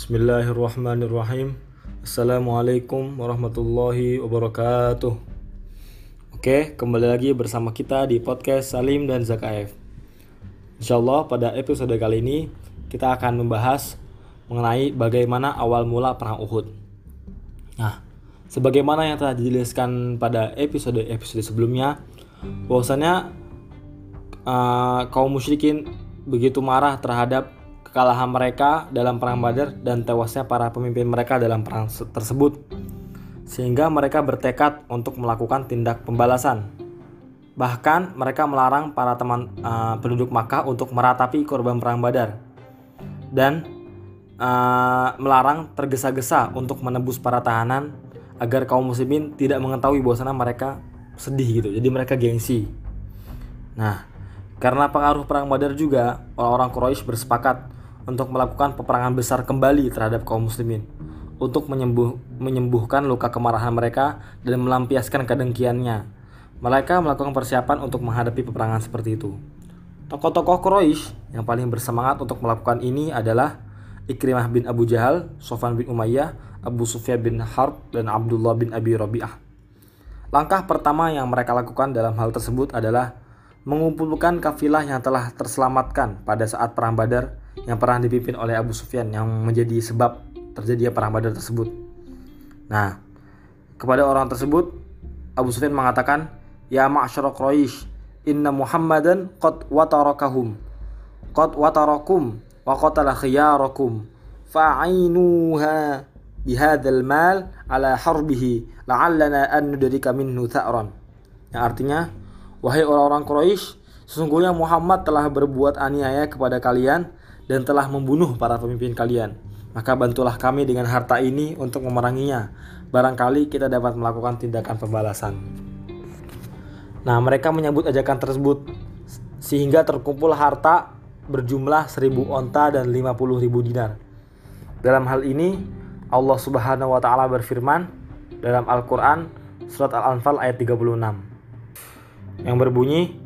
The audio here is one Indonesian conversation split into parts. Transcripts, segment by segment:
Bismillahirrahmanirrahim. Assalamualaikum warahmatullahi wabarakatuh. Oke, kembali lagi bersama kita di podcast Salim dan Zakaev Insya Allah pada episode kali ini kita akan membahas mengenai bagaimana awal mula perang Uhud. Nah, sebagaimana yang telah dijelaskan pada episode-episode sebelumnya bahwasanya uh, kaum musyrikin begitu marah terhadap kekalahan mereka dalam perang Badar dan tewasnya para pemimpin mereka dalam perang tersebut sehingga mereka bertekad untuk melakukan tindak pembalasan. Bahkan mereka melarang para teman uh, penduduk Makkah untuk meratapi korban perang Badar dan uh, melarang tergesa-gesa untuk menebus para tahanan agar kaum muslimin tidak mengetahui bahwasanya mereka sedih gitu. Jadi mereka gengsi. Nah, karena pengaruh perang Badar juga, orang-orang Quraisy bersepakat untuk melakukan peperangan besar kembali terhadap kaum muslimin untuk menyembuh, menyembuhkan luka kemarahan mereka dan melampiaskan kedengkiannya. Mereka melakukan persiapan untuk menghadapi peperangan seperti itu. Tokoh-tokoh Quraisy yang paling bersemangat untuk melakukan ini adalah Ikrimah bin Abu Jahal, Sofan bin Umayyah, Abu Sufyan bin Harb, dan Abdullah bin Abi Rabi'ah. Langkah pertama yang mereka lakukan dalam hal tersebut adalah mengumpulkan kafilah yang telah terselamatkan pada saat perang Badar yang pernah dipimpin oleh Abu Sufyan yang menjadi sebab terjadinya perang Badar tersebut. Nah, kepada orang tersebut Abu Sufyan mengatakan, "Ya ma'syara Quraisy, inna Muhammadan qad watarakahum. Qad watarakum wa qatala khiyarakum. Fa'inuha bihadzal mal ala harbihi la'allana an nudrika minhu tha'ran." Yang artinya, wahai orang-orang Quraisy, sesungguhnya Muhammad telah berbuat aniaya kepada kalian dan telah membunuh para pemimpin kalian. Maka bantulah kami dengan harta ini untuk memeranginya. Barangkali kita dapat melakukan tindakan pembalasan. Nah, mereka menyambut ajakan tersebut sehingga terkumpul harta berjumlah seribu onta dan lima puluh ribu dinar. Dalam hal ini, Allah Subhanahu wa taala berfirman dalam Al-Qur'an surat Al-Anfal ayat 36 yang berbunyi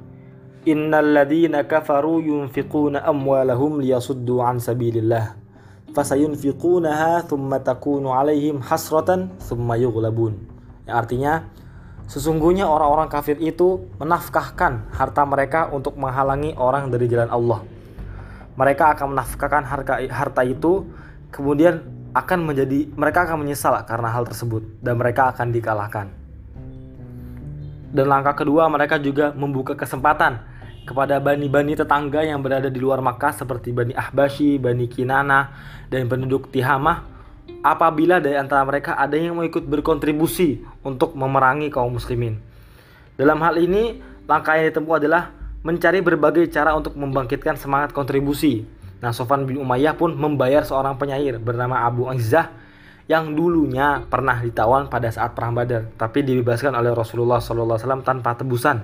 Innal ladhina kafaru yunfiquna amwalahum liyasuddu an sabilillah fasayunfiqunaha thumma takunu alaihim hasratan thumma yughlabun. Yang artinya sesungguhnya orang-orang kafir itu menafkahkan harta mereka untuk menghalangi orang dari jalan Allah. Mereka akan menafkahkan harta harta itu kemudian akan menjadi mereka akan menyesal karena hal tersebut dan mereka akan dikalahkan. Dan langkah kedua mereka juga membuka kesempatan kepada bani-bani tetangga yang berada di luar Makkah seperti Bani Ahbashi, Bani Kinana, dan penduduk Tihamah apabila dari antara mereka ada yang mau ikut berkontribusi untuk memerangi kaum muslimin. Dalam hal ini, langkah yang ditempuh adalah mencari berbagai cara untuk membangkitkan semangat kontribusi. Nah, Sofan bin Umayyah pun membayar seorang penyair bernama Abu Izzah yang dulunya pernah ditawan pada saat perang Badar, tapi dibebaskan oleh Rasulullah SAW tanpa tebusan.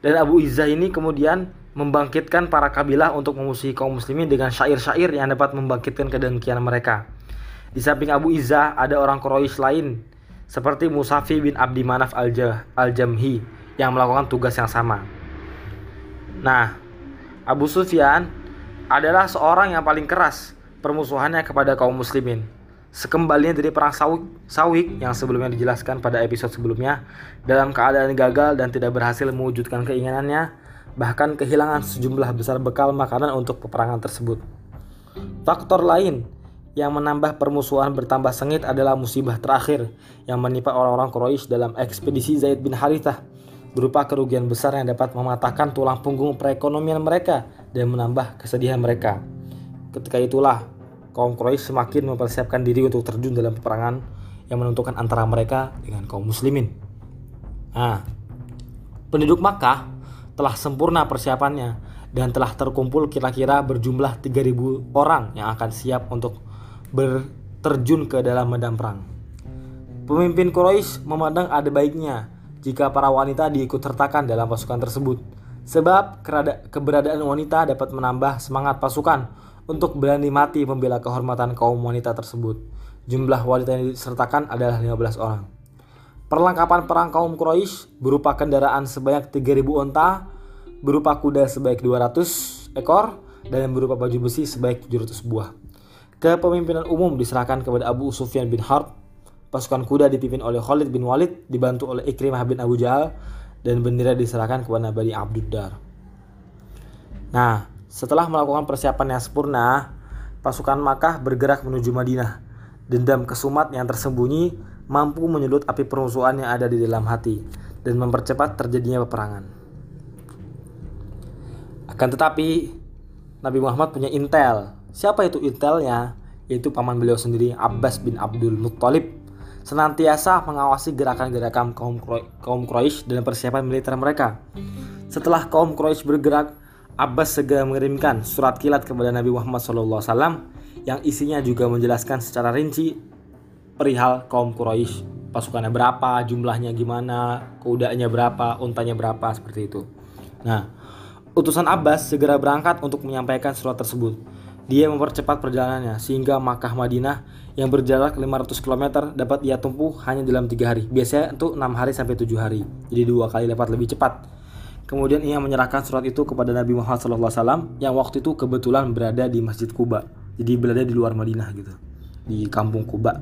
Dan Abu Izzah ini kemudian membangkitkan para kabilah untuk memusuhi kaum muslimin dengan syair-syair yang dapat membangkitkan kedengkian mereka. Di samping Abu Izzah ada orang Quraisy lain seperti Musafi bin Abdi Manaf al-Jamhi yang melakukan tugas yang sama. Nah, Abu Sufyan adalah seorang yang paling keras permusuhannya kepada kaum muslimin. Sekembalinya dari perang Sawik yang sebelumnya dijelaskan pada episode sebelumnya, dalam keadaan gagal dan tidak berhasil mewujudkan keinginannya, bahkan kehilangan sejumlah besar bekal makanan untuk peperangan tersebut. Faktor lain yang menambah permusuhan bertambah sengit adalah musibah terakhir yang menimpa orang-orang Quraisy dalam ekspedisi Zaid bin Harithah berupa kerugian besar yang dapat mematahkan tulang punggung perekonomian mereka dan menambah kesedihan mereka. Ketika itulah kaum Quraisy semakin mempersiapkan diri untuk terjun dalam peperangan yang menentukan antara mereka dengan kaum muslimin. Nah, penduduk Makkah telah sempurna persiapannya dan telah terkumpul kira-kira berjumlah 3000 orang yang akan siap untuk berterjun ke dalam medan perang. Pemimpin Quraisy memandang ada baiknya jika para wanita diikut sertakan dalam pasukan tersebut. Sebab keberadaan wanita dapat menambah semangat pasukan untuk berani mati membela kehormatan kaum wanita tersebut. Jumlah wanita yang disertakan adalah 15 orang. Perlengkapan perang kaum Quraisy berupa kendaraan sebanyak 3000 onta, berupa kuda sebanyak 200 ekor, dan berupa baju besi sebanyak 700 buah. Kepemimpinan umum diserahkan kepada Abu Sufyan bin Harb. Pasukan kuda dipimpin oleh Khalid bin Walid, dibantu oleh Ikrimah bin Abu Jahal, dan bendera diserahkan kepada Bani Abduddar. Nah, setelah melakukan persiapan yang sempurna, pasukan Makkah bergerak menuju Madinah. Dendam kesumat yang tersembunyi mampu menyulut api permusuhan yang ada di dalam hati dan mempercepat terjadinya peperangan. Akan tetapi, Nabi Muhammad punya intel Siapa itu intelnya? Yaitu paman beliau sendiri Abbas bin Abdul Muttalib senantiasa mengawasi gerakan-gerakan kaum Quraisy dan persiapan militer mereka. Setelah kaum Quraisy bergerak, Abbas segera mengirimkan surat kilat kepada Nabi Muhammad SAW yang isinya juga menjelaskan secara rinci perihal kaum Quraisy, pasukannya berapa, jumlahnya gimana, kudanya berapa, untanya berapa seperti itu. Nah, utusan Abbas segera berangkat untuk menyampaikan surat tersebut. Dia mempercepat perjalanannya sehingga Makkah Madinah yang berjarak 500 km dapat ia tempuh hanya dalam tiga hari. Biasanya untuk enam hari sampai tujuh hari. Jadi dua kali lipat lebih cepat. Kemudian ia menyerahkan surat itu kepada Nabi Muhammad SAW yang waktu itu kebetulan berada di Masjid Kuba. Jadi berada di luar Madinah gitu. Di kampung Kuba.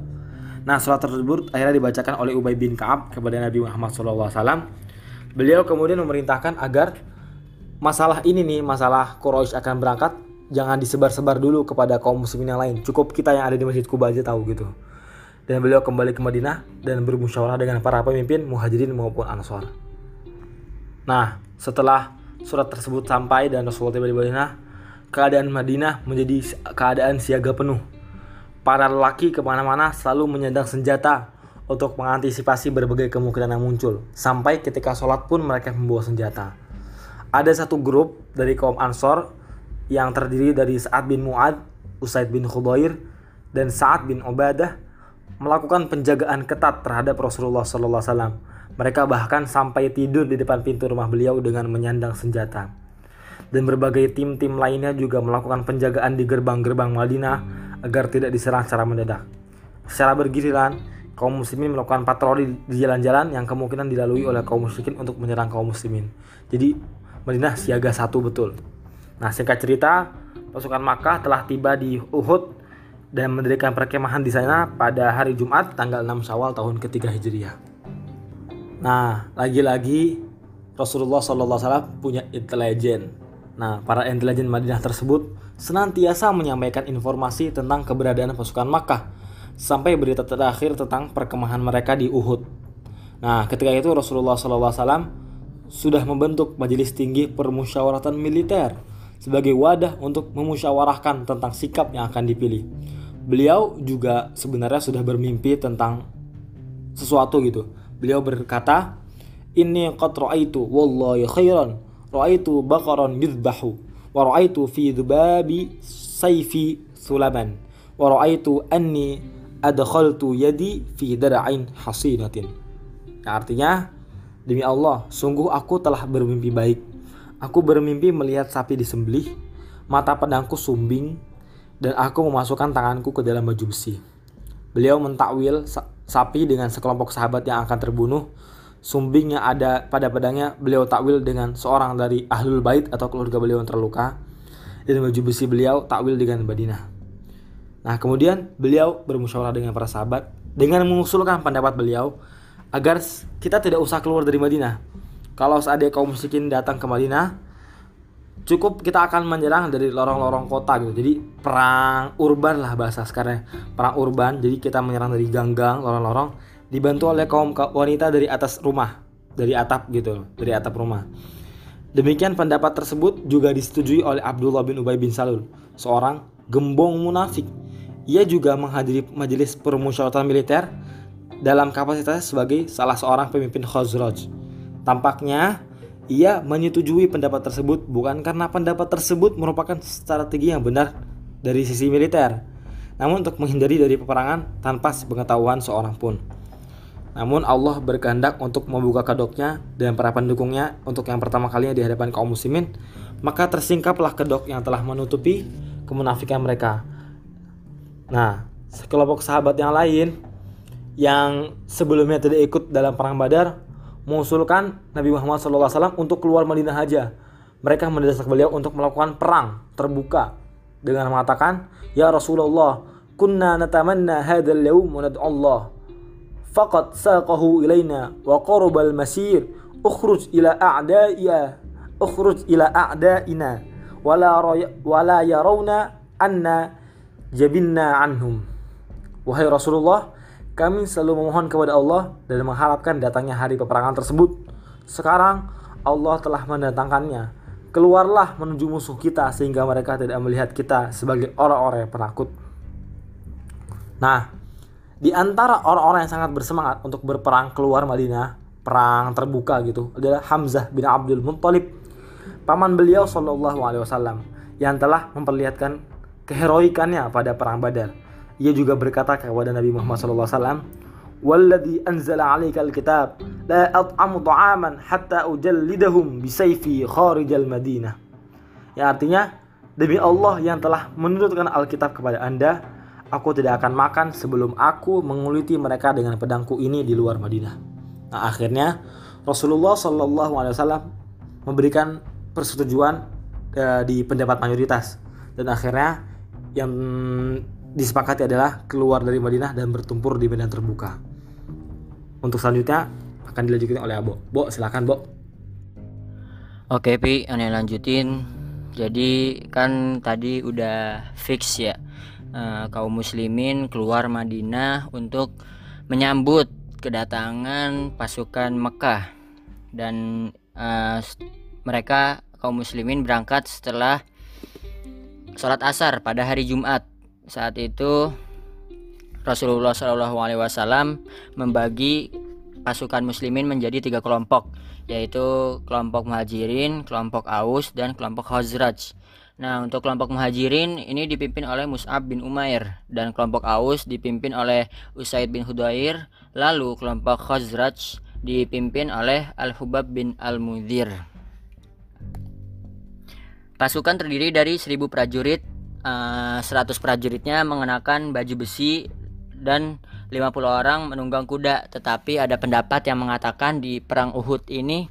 Nah surat tersebut akhirnya dibacakan oleh Ubay bin Kaab kepada Nabi Muhammad SAW. Beliau kemudian memerintahkan agar masalah ini nih, masalah Quraisy akan berangkat jangan disebar-sebar dulu kepada kaum muslimin yang lain. Cukup kita yang ada di Masjid Kuba aja tahu gitu. Dan beliau kembali ke Madinah dan bermusyawarah dengan para pemimpin muhajirin maupun ansor. Nah, setelah surat tersebut sampai dan Rasulullah tiba di Madinah, keadaan Madinah menjadi keadaan siaga penuh. Para lelaki ke mana-mana selalu menyandang senjata untuk mengantisipasi berbagai kemungkinan yang muncul. Sampai ketika sholat pun mereka membawa senjata. Ada satu grup dari kaum Ansor yang terdiri dari Sa'ad bin Mu'ad, Usaid bin Khudair, dan Sa'ad bin Ubadah melakukan penjagaan ketat terhadap Rasulullah SAW. Mereka bahkan sampai tidur di depan pintu rumah beliau dengan menyandang senjata. Dan berbagai tim-tim lainnya juga melakukan penjagaan di gerbang-gerbang Madinah agar tidak diserang secara mendadak. Secara bergiliran, kaum muslimin melakukan patroli di jalan-jalan yang kemungkinan dilalui oleh kaum musyrikin untuk menyerang kaum muslimin. Jadi Madinah siaga satu betul. Nah, singkat cerita, pasukan Makkah telah tiba di Uhud dan mendirikan perkemahan di sana pada hari Jumat tanggal 6 Syawal tahun ketiga Hijriah. Nah, lagi-lagi Rasulullah SAW punya intelijen. Nah, para intelijen Madinah tersebut senantiasa menyampaikan informasi tentang keberadaan pasukan Makkah sampai berita terakhir tentang perkemahan mereka di Uhud. Nah, ketika itu Rasulullah SAW sudah membentuk majelis tinggi permusyawaratan militer sebagai wadah untuk memusyawarahkan tentang sikap yang akan dipilih. Beliau juga sebenarnya sudah bermimpi tentang sesuatu gitu. Beliau berkata, "Inni qad ra'aitu wallahi khairan, ra'aitu baqaran yudbahu, wa ra'aitu fi dhubabi sayfi sulaman, wa ra'aitu anni adkhaltu yadi fi dara'in hasinatin." Yang artinya, demi Allah, sungguh aku telah bermimpi baik Aku bermimpi melihat sapi disembelih, mata pedangku sumbing, dan aku memasukkan tanganku ke dalam baju besi. Beliau mentakwil sapi dengan sekelompok sahabat yang akan terbunuh. Sumbing yang ada pada pedangnya beliau takwil dengan seorang dari ahlul bait atau keluarga beliau yang terluka. Dan baju besi beliau takwil dengan Madinah. Nah kemudian beliau bermusyawarah dengan para sahabat dengan mengusulkan pendapat beliau agar kita tidak usah keluar dari Madinah kalau seandainya kaum musyrikin datang ke Madinah, cukup kita akan menyerang dari lorong-lorong kota gitu. Jadi perang urban lah bahasa sekarang, perang urban. Jadi kita menyerang dari gang-gang, lorong-lorong, dibantu oleh kaum wanita dari atas rumah, dari atap gitu, dari atap rumah. Demikian pendapat tersebut juga disetujui oleh Abdullah bin Ubay bin Salul, seorang gembong munafik. Ia juga menghadiri majelis permusyawaratan militer dalam kapasitas sebagai salah seorang pemimpin Khazraj. Tampaknya ia menyetujui pendapat tersebut bukan karena pendapat tersebut merupakan strategi yang benar dari sisi militer, namun untuk menghindari dari peperangan tanpa sepengetahuan seorang pun. Namun Allah berkehendak untuk membuka kedoknya dan para pendukungnya untuk yang pertama kalinya di hadapan kaum muslimin, maka tersingkaplah kedok yang telah menutupi kemunafikan mereka. Nah, sekelompok sahabat yang lain yang sebelumnya tidak ikut dalam perang Badar mengusulkan Nabi Muhammad SAW untuk keluar Madinah saja. Mereka mendesak beliau untuk melakukan perang terbuka dengan mengatakan, "Ya Rasulullah, kunna natamanna hadzal yawm wa Allah. Faqad saqahu ilaina wa qarabal masir. Ukhruj ila a'da'iya, ukhruj ila a'da'ina wala wala yarawna anna jabinna anhum." Wahai Rasulullah, kami selalu memohon kepada Allah dan mengharapkan datangnya hari peperangan tersebut. Sekarang Allah telah mendatangkannya keluarlah menuju musuh kita sehingga mereka tidak melihat kita sebagai orang-orang yang penakut. Nah, di antara orang-orang yang sangat bersemangat untuk berperang keluar Madinah, perang terbuka gitu, adalah Hamzah bin Abdul Muttalib, paman beliau Shallallahu Alaihi Wasallam yang telah memperlihatkan keheroikannya pada perang Badar. Ia juga berkata kepada Nabi Muhammad SAW, "Walladhi anzala 'alaikal kitab la at'amu ta'aman hatta ujallidahum bisayfi kharijal Madinah." Yang artinya, demi Allah yang telah menurunkan Alkitab kepada Anda, aku tidak akan makan sebelum aku menguliti mereka dengan pedangku ini di luar Madinah. Nah, akhirnya Rasulullah Shallallahu alaihi wasallam memberikan persetujuan eh, di pendapat mayoritas dan akhirnya yang disepakati adalah keluar dari Madinah dan bertumpur di medan terbuka untuk selanjutnya akan dilanjutkan oleh Abo. Bo, silakan Bo. Oke, Pi, aneh lanjutin. Jadi kan tadi udah fix ya uh, kaum muslimin keluar Madinah untuk menyambut kedatangan pasukan Mekah dan uh, mereka kaum muslimin berangkat setelah sholat asar pada hari Jumat. Saat itu Rasulullah Shallallahu Alaihi Wasallam membagi pasukan muslimin menjadi tiga kelompok yaitu kelompok muhajirin, kelompok aus dan kelompok khazraj. Nah untuk kelompok muhajirin ini dipimpin oleh Mus'ab bin Umair dan kelompok aus dipimpin oleh Usaid bin Hudair lalu kelompok khazraj dipimpin oleh Al-Hubab bin Al-Mudhir. Pasukan terdiri dari 1000 prajurit, uh, eh, 100 prajuritnya mengenakan baju besi dan 50 orang menunggang kuda. Tetapi ada pendapat yang mengatakan di perang Uhud ini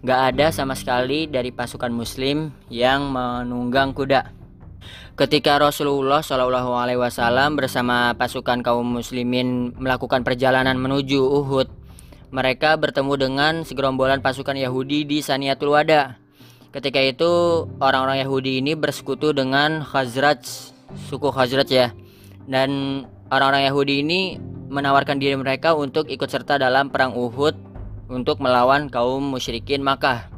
gak ada sama sekali dari pasukan muslim yang menunggang kuda. Ketika Rasulullah Shallallahu Alaihi Wasallam bersama pasukan kaum muslimin melakukan perjalanan menuju Uhud mereka bertemu dengan segerombolan pasukan Yahudi di Saniatul Wada ketika itu orang-orang Yahudi ini bersekutu dengan Khazraj suku Khazraj ya dan orang-orang Yahudi ini menawarkan diri mereka untuk ikut serta dalam perang Uhud untuk melawan kaum musyrikin Makkah.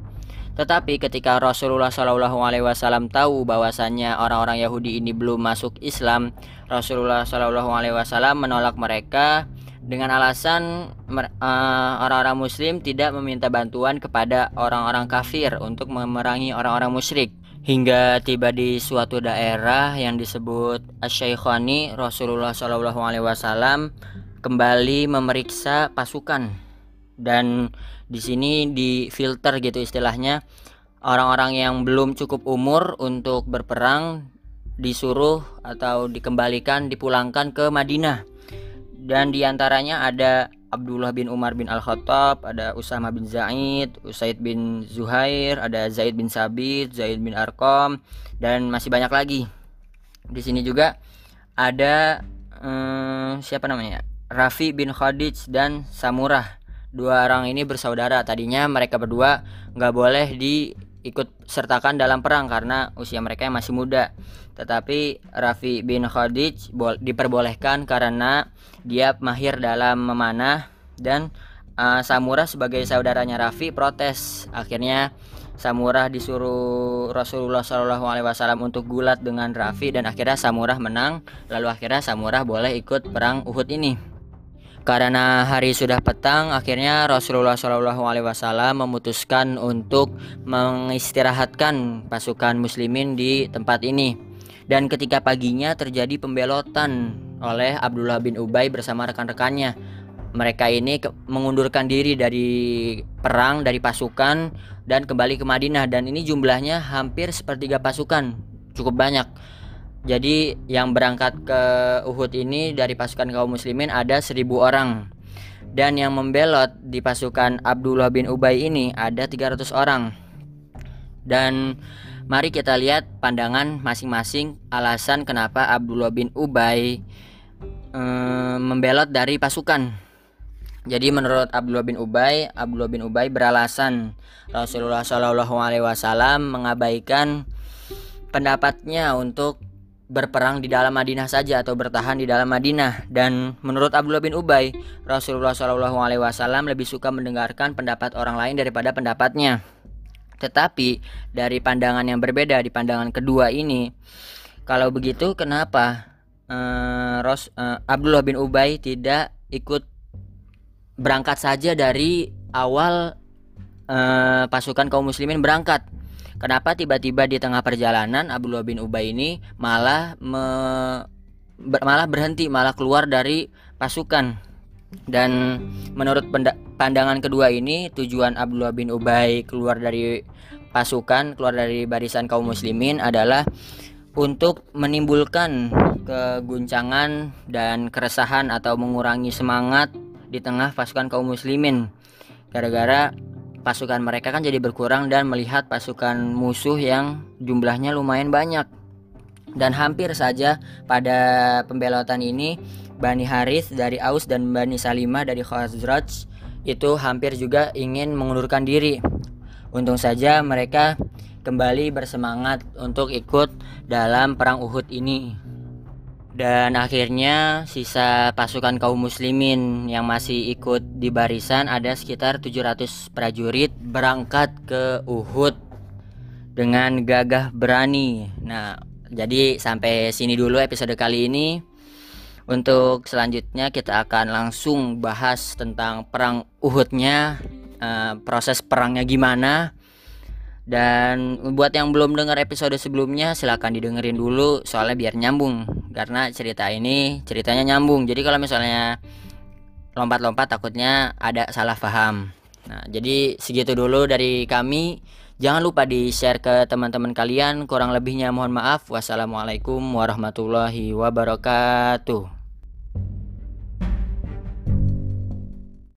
Tetapi ketika Rasulullah Shallallahu Alaihi Wasallam tahu bahwasannya orang-orang Yahudi ini belum masuk Islam, Rasulullah Shallallahu Alaihi Wasallam menolak mereka dengan alasan eh, orang-orang Muslim tidak meminta bantuan kepada orang-orang kafir untuk memerangi orang-orang musyrik. Hingga tiba di suatu daerah yang disebut Asyaikhani Rasulullah Shallallahu Alaihi Wasallam kembali memeriksa pasukan. Dan di sini difilter gitu istilahnya orang-orang yang belum cukup umur untuk berperang disuruh atau dikembalikan dipulangkan ke Madinah dan di antaranya ada Abdullah bin Umar bin Al-Khattab, ada Usama bin Zaid, Usaid bin Zuhair, ada Zaid bin Sabit, Zaid bin Arkom, dan masih banyak lagi. Di sini juga ada hmm, siapa namanya? Rafi bin Khadij dan Samurah. Dua orang ini bersaudara. Tadinya mereka berdua nggak boleh diikut sertakan dalam perang karena usia mereka yang masih muda. Tetapi Rafi bin Khadij diperbolehkan karena dia mahir dalam memanah dan uh, Samurah sebagai saudaranya Rafi protes. Akhirnya Samurah disuruh Rasulullah Shallallahu Alaihi Wasallam untuk gulat dengan Rafi dan akhirnya Samurah menang. Lalu akhirnya Samurah boleh ikut perang Uhud ini. Karena hari sudah petang, akhirnya Rasulullah Shallallahu Alaihi Wasallam memutuskan untuk mengistirahatkan pasukan Muslimin di tempat ini. Dan ketika paginya terjadi pembelotan oleh Abdullah bin Ubay bersama rekan-rekannya. Mereka ini mengundurkan diri dari perang dari pasukan dan kembali ke Madinah dan ini jumlahnya hampir sepertiga pasukan, cukup banyak. Jadi yang berangkat ke Uhud ini dari pasukan kaum muslimin ada seribu orang dan yang membelot di pasukan Abdullah bin Ubay ini ada 300 orang dan Mari kita lihat pandangan masing-masing alasan kenapa Abdullah bin Ubay eh, membelot dari pasukan. Jadi menurut Abdullah bin Ubay, Abdullah bin Ubay beralasan Rasulullah Shallallahu Alaihi Wasallam mengabaikan pendapatnya untuk berperang di dalam Madinah saja atau bertahan di dalam Madinah dan menurut Abdullah bin Ubay Rasulullah Shallallahu Alaihi Wasallam lebih suka mendengarkan pendapat orang lain daripada pendapatnya tetapi dari pandangan yang berbeda di pandangan kedua ini kalau begitu kenapa uh, Ros, uh, Abdullah bin Ubay tidak ikut berangkat saja dari awal uh, pasukan kaum muslimin berangkat Kenapa tiba-tiba di tengah perjalanan Abdullah bin Ubay ini malah me, ber, malah berhenti, malah keluar dari pasukan. Dan menurut pandangan kedua ini tujuan Abdullah bin Ubay keluar dari pasukan, keluar dari barisan kaum muslimin adalah untuk menimbulkan keguncangan dan keresahan atau mengurangi semangat di tengah pasukan kaum muslimin. Gara-gara pasukan mereka kan jadi berkurang dan melihat pasukan musuh yang jumlahnya lumayan banyak. Dan hampir saja pada pembelotan ini Bani Harith dari Aus dan Bani Salimah dari Khazraj itu hampir juga ingin mengundurkan diri. Untung saja mereka kembali bersemangat untuk ikut dalam perang Uhud ini. Dan akhirnya sisa pasukan kaum muslimin yang masih ikut di barisan ada sekitar 700 prajurit berangkat ke Uhud dengan gagah berani. Nah, jadi sampai sini dulu episode kali ini. Untuk selanjutnya kita akan langsung bahas tentang perang Uhudnya, uh, proses perangnya gimana, dan buat yang belum dengar episode sebelumnya silahkan didengerin dulu soalnya biar nyambung karena cerita ini ceritanya nyambung. Jadi kalau misalnya lompat-lompat takutnya ada salah paham. Nah, jadi segitu dulu dari kami. Jangan lupa di-share ke teman-teman kalian. Kurang lebihnya mohon maaf. Wassalamualaikum warahmatullahi wabarakatuh.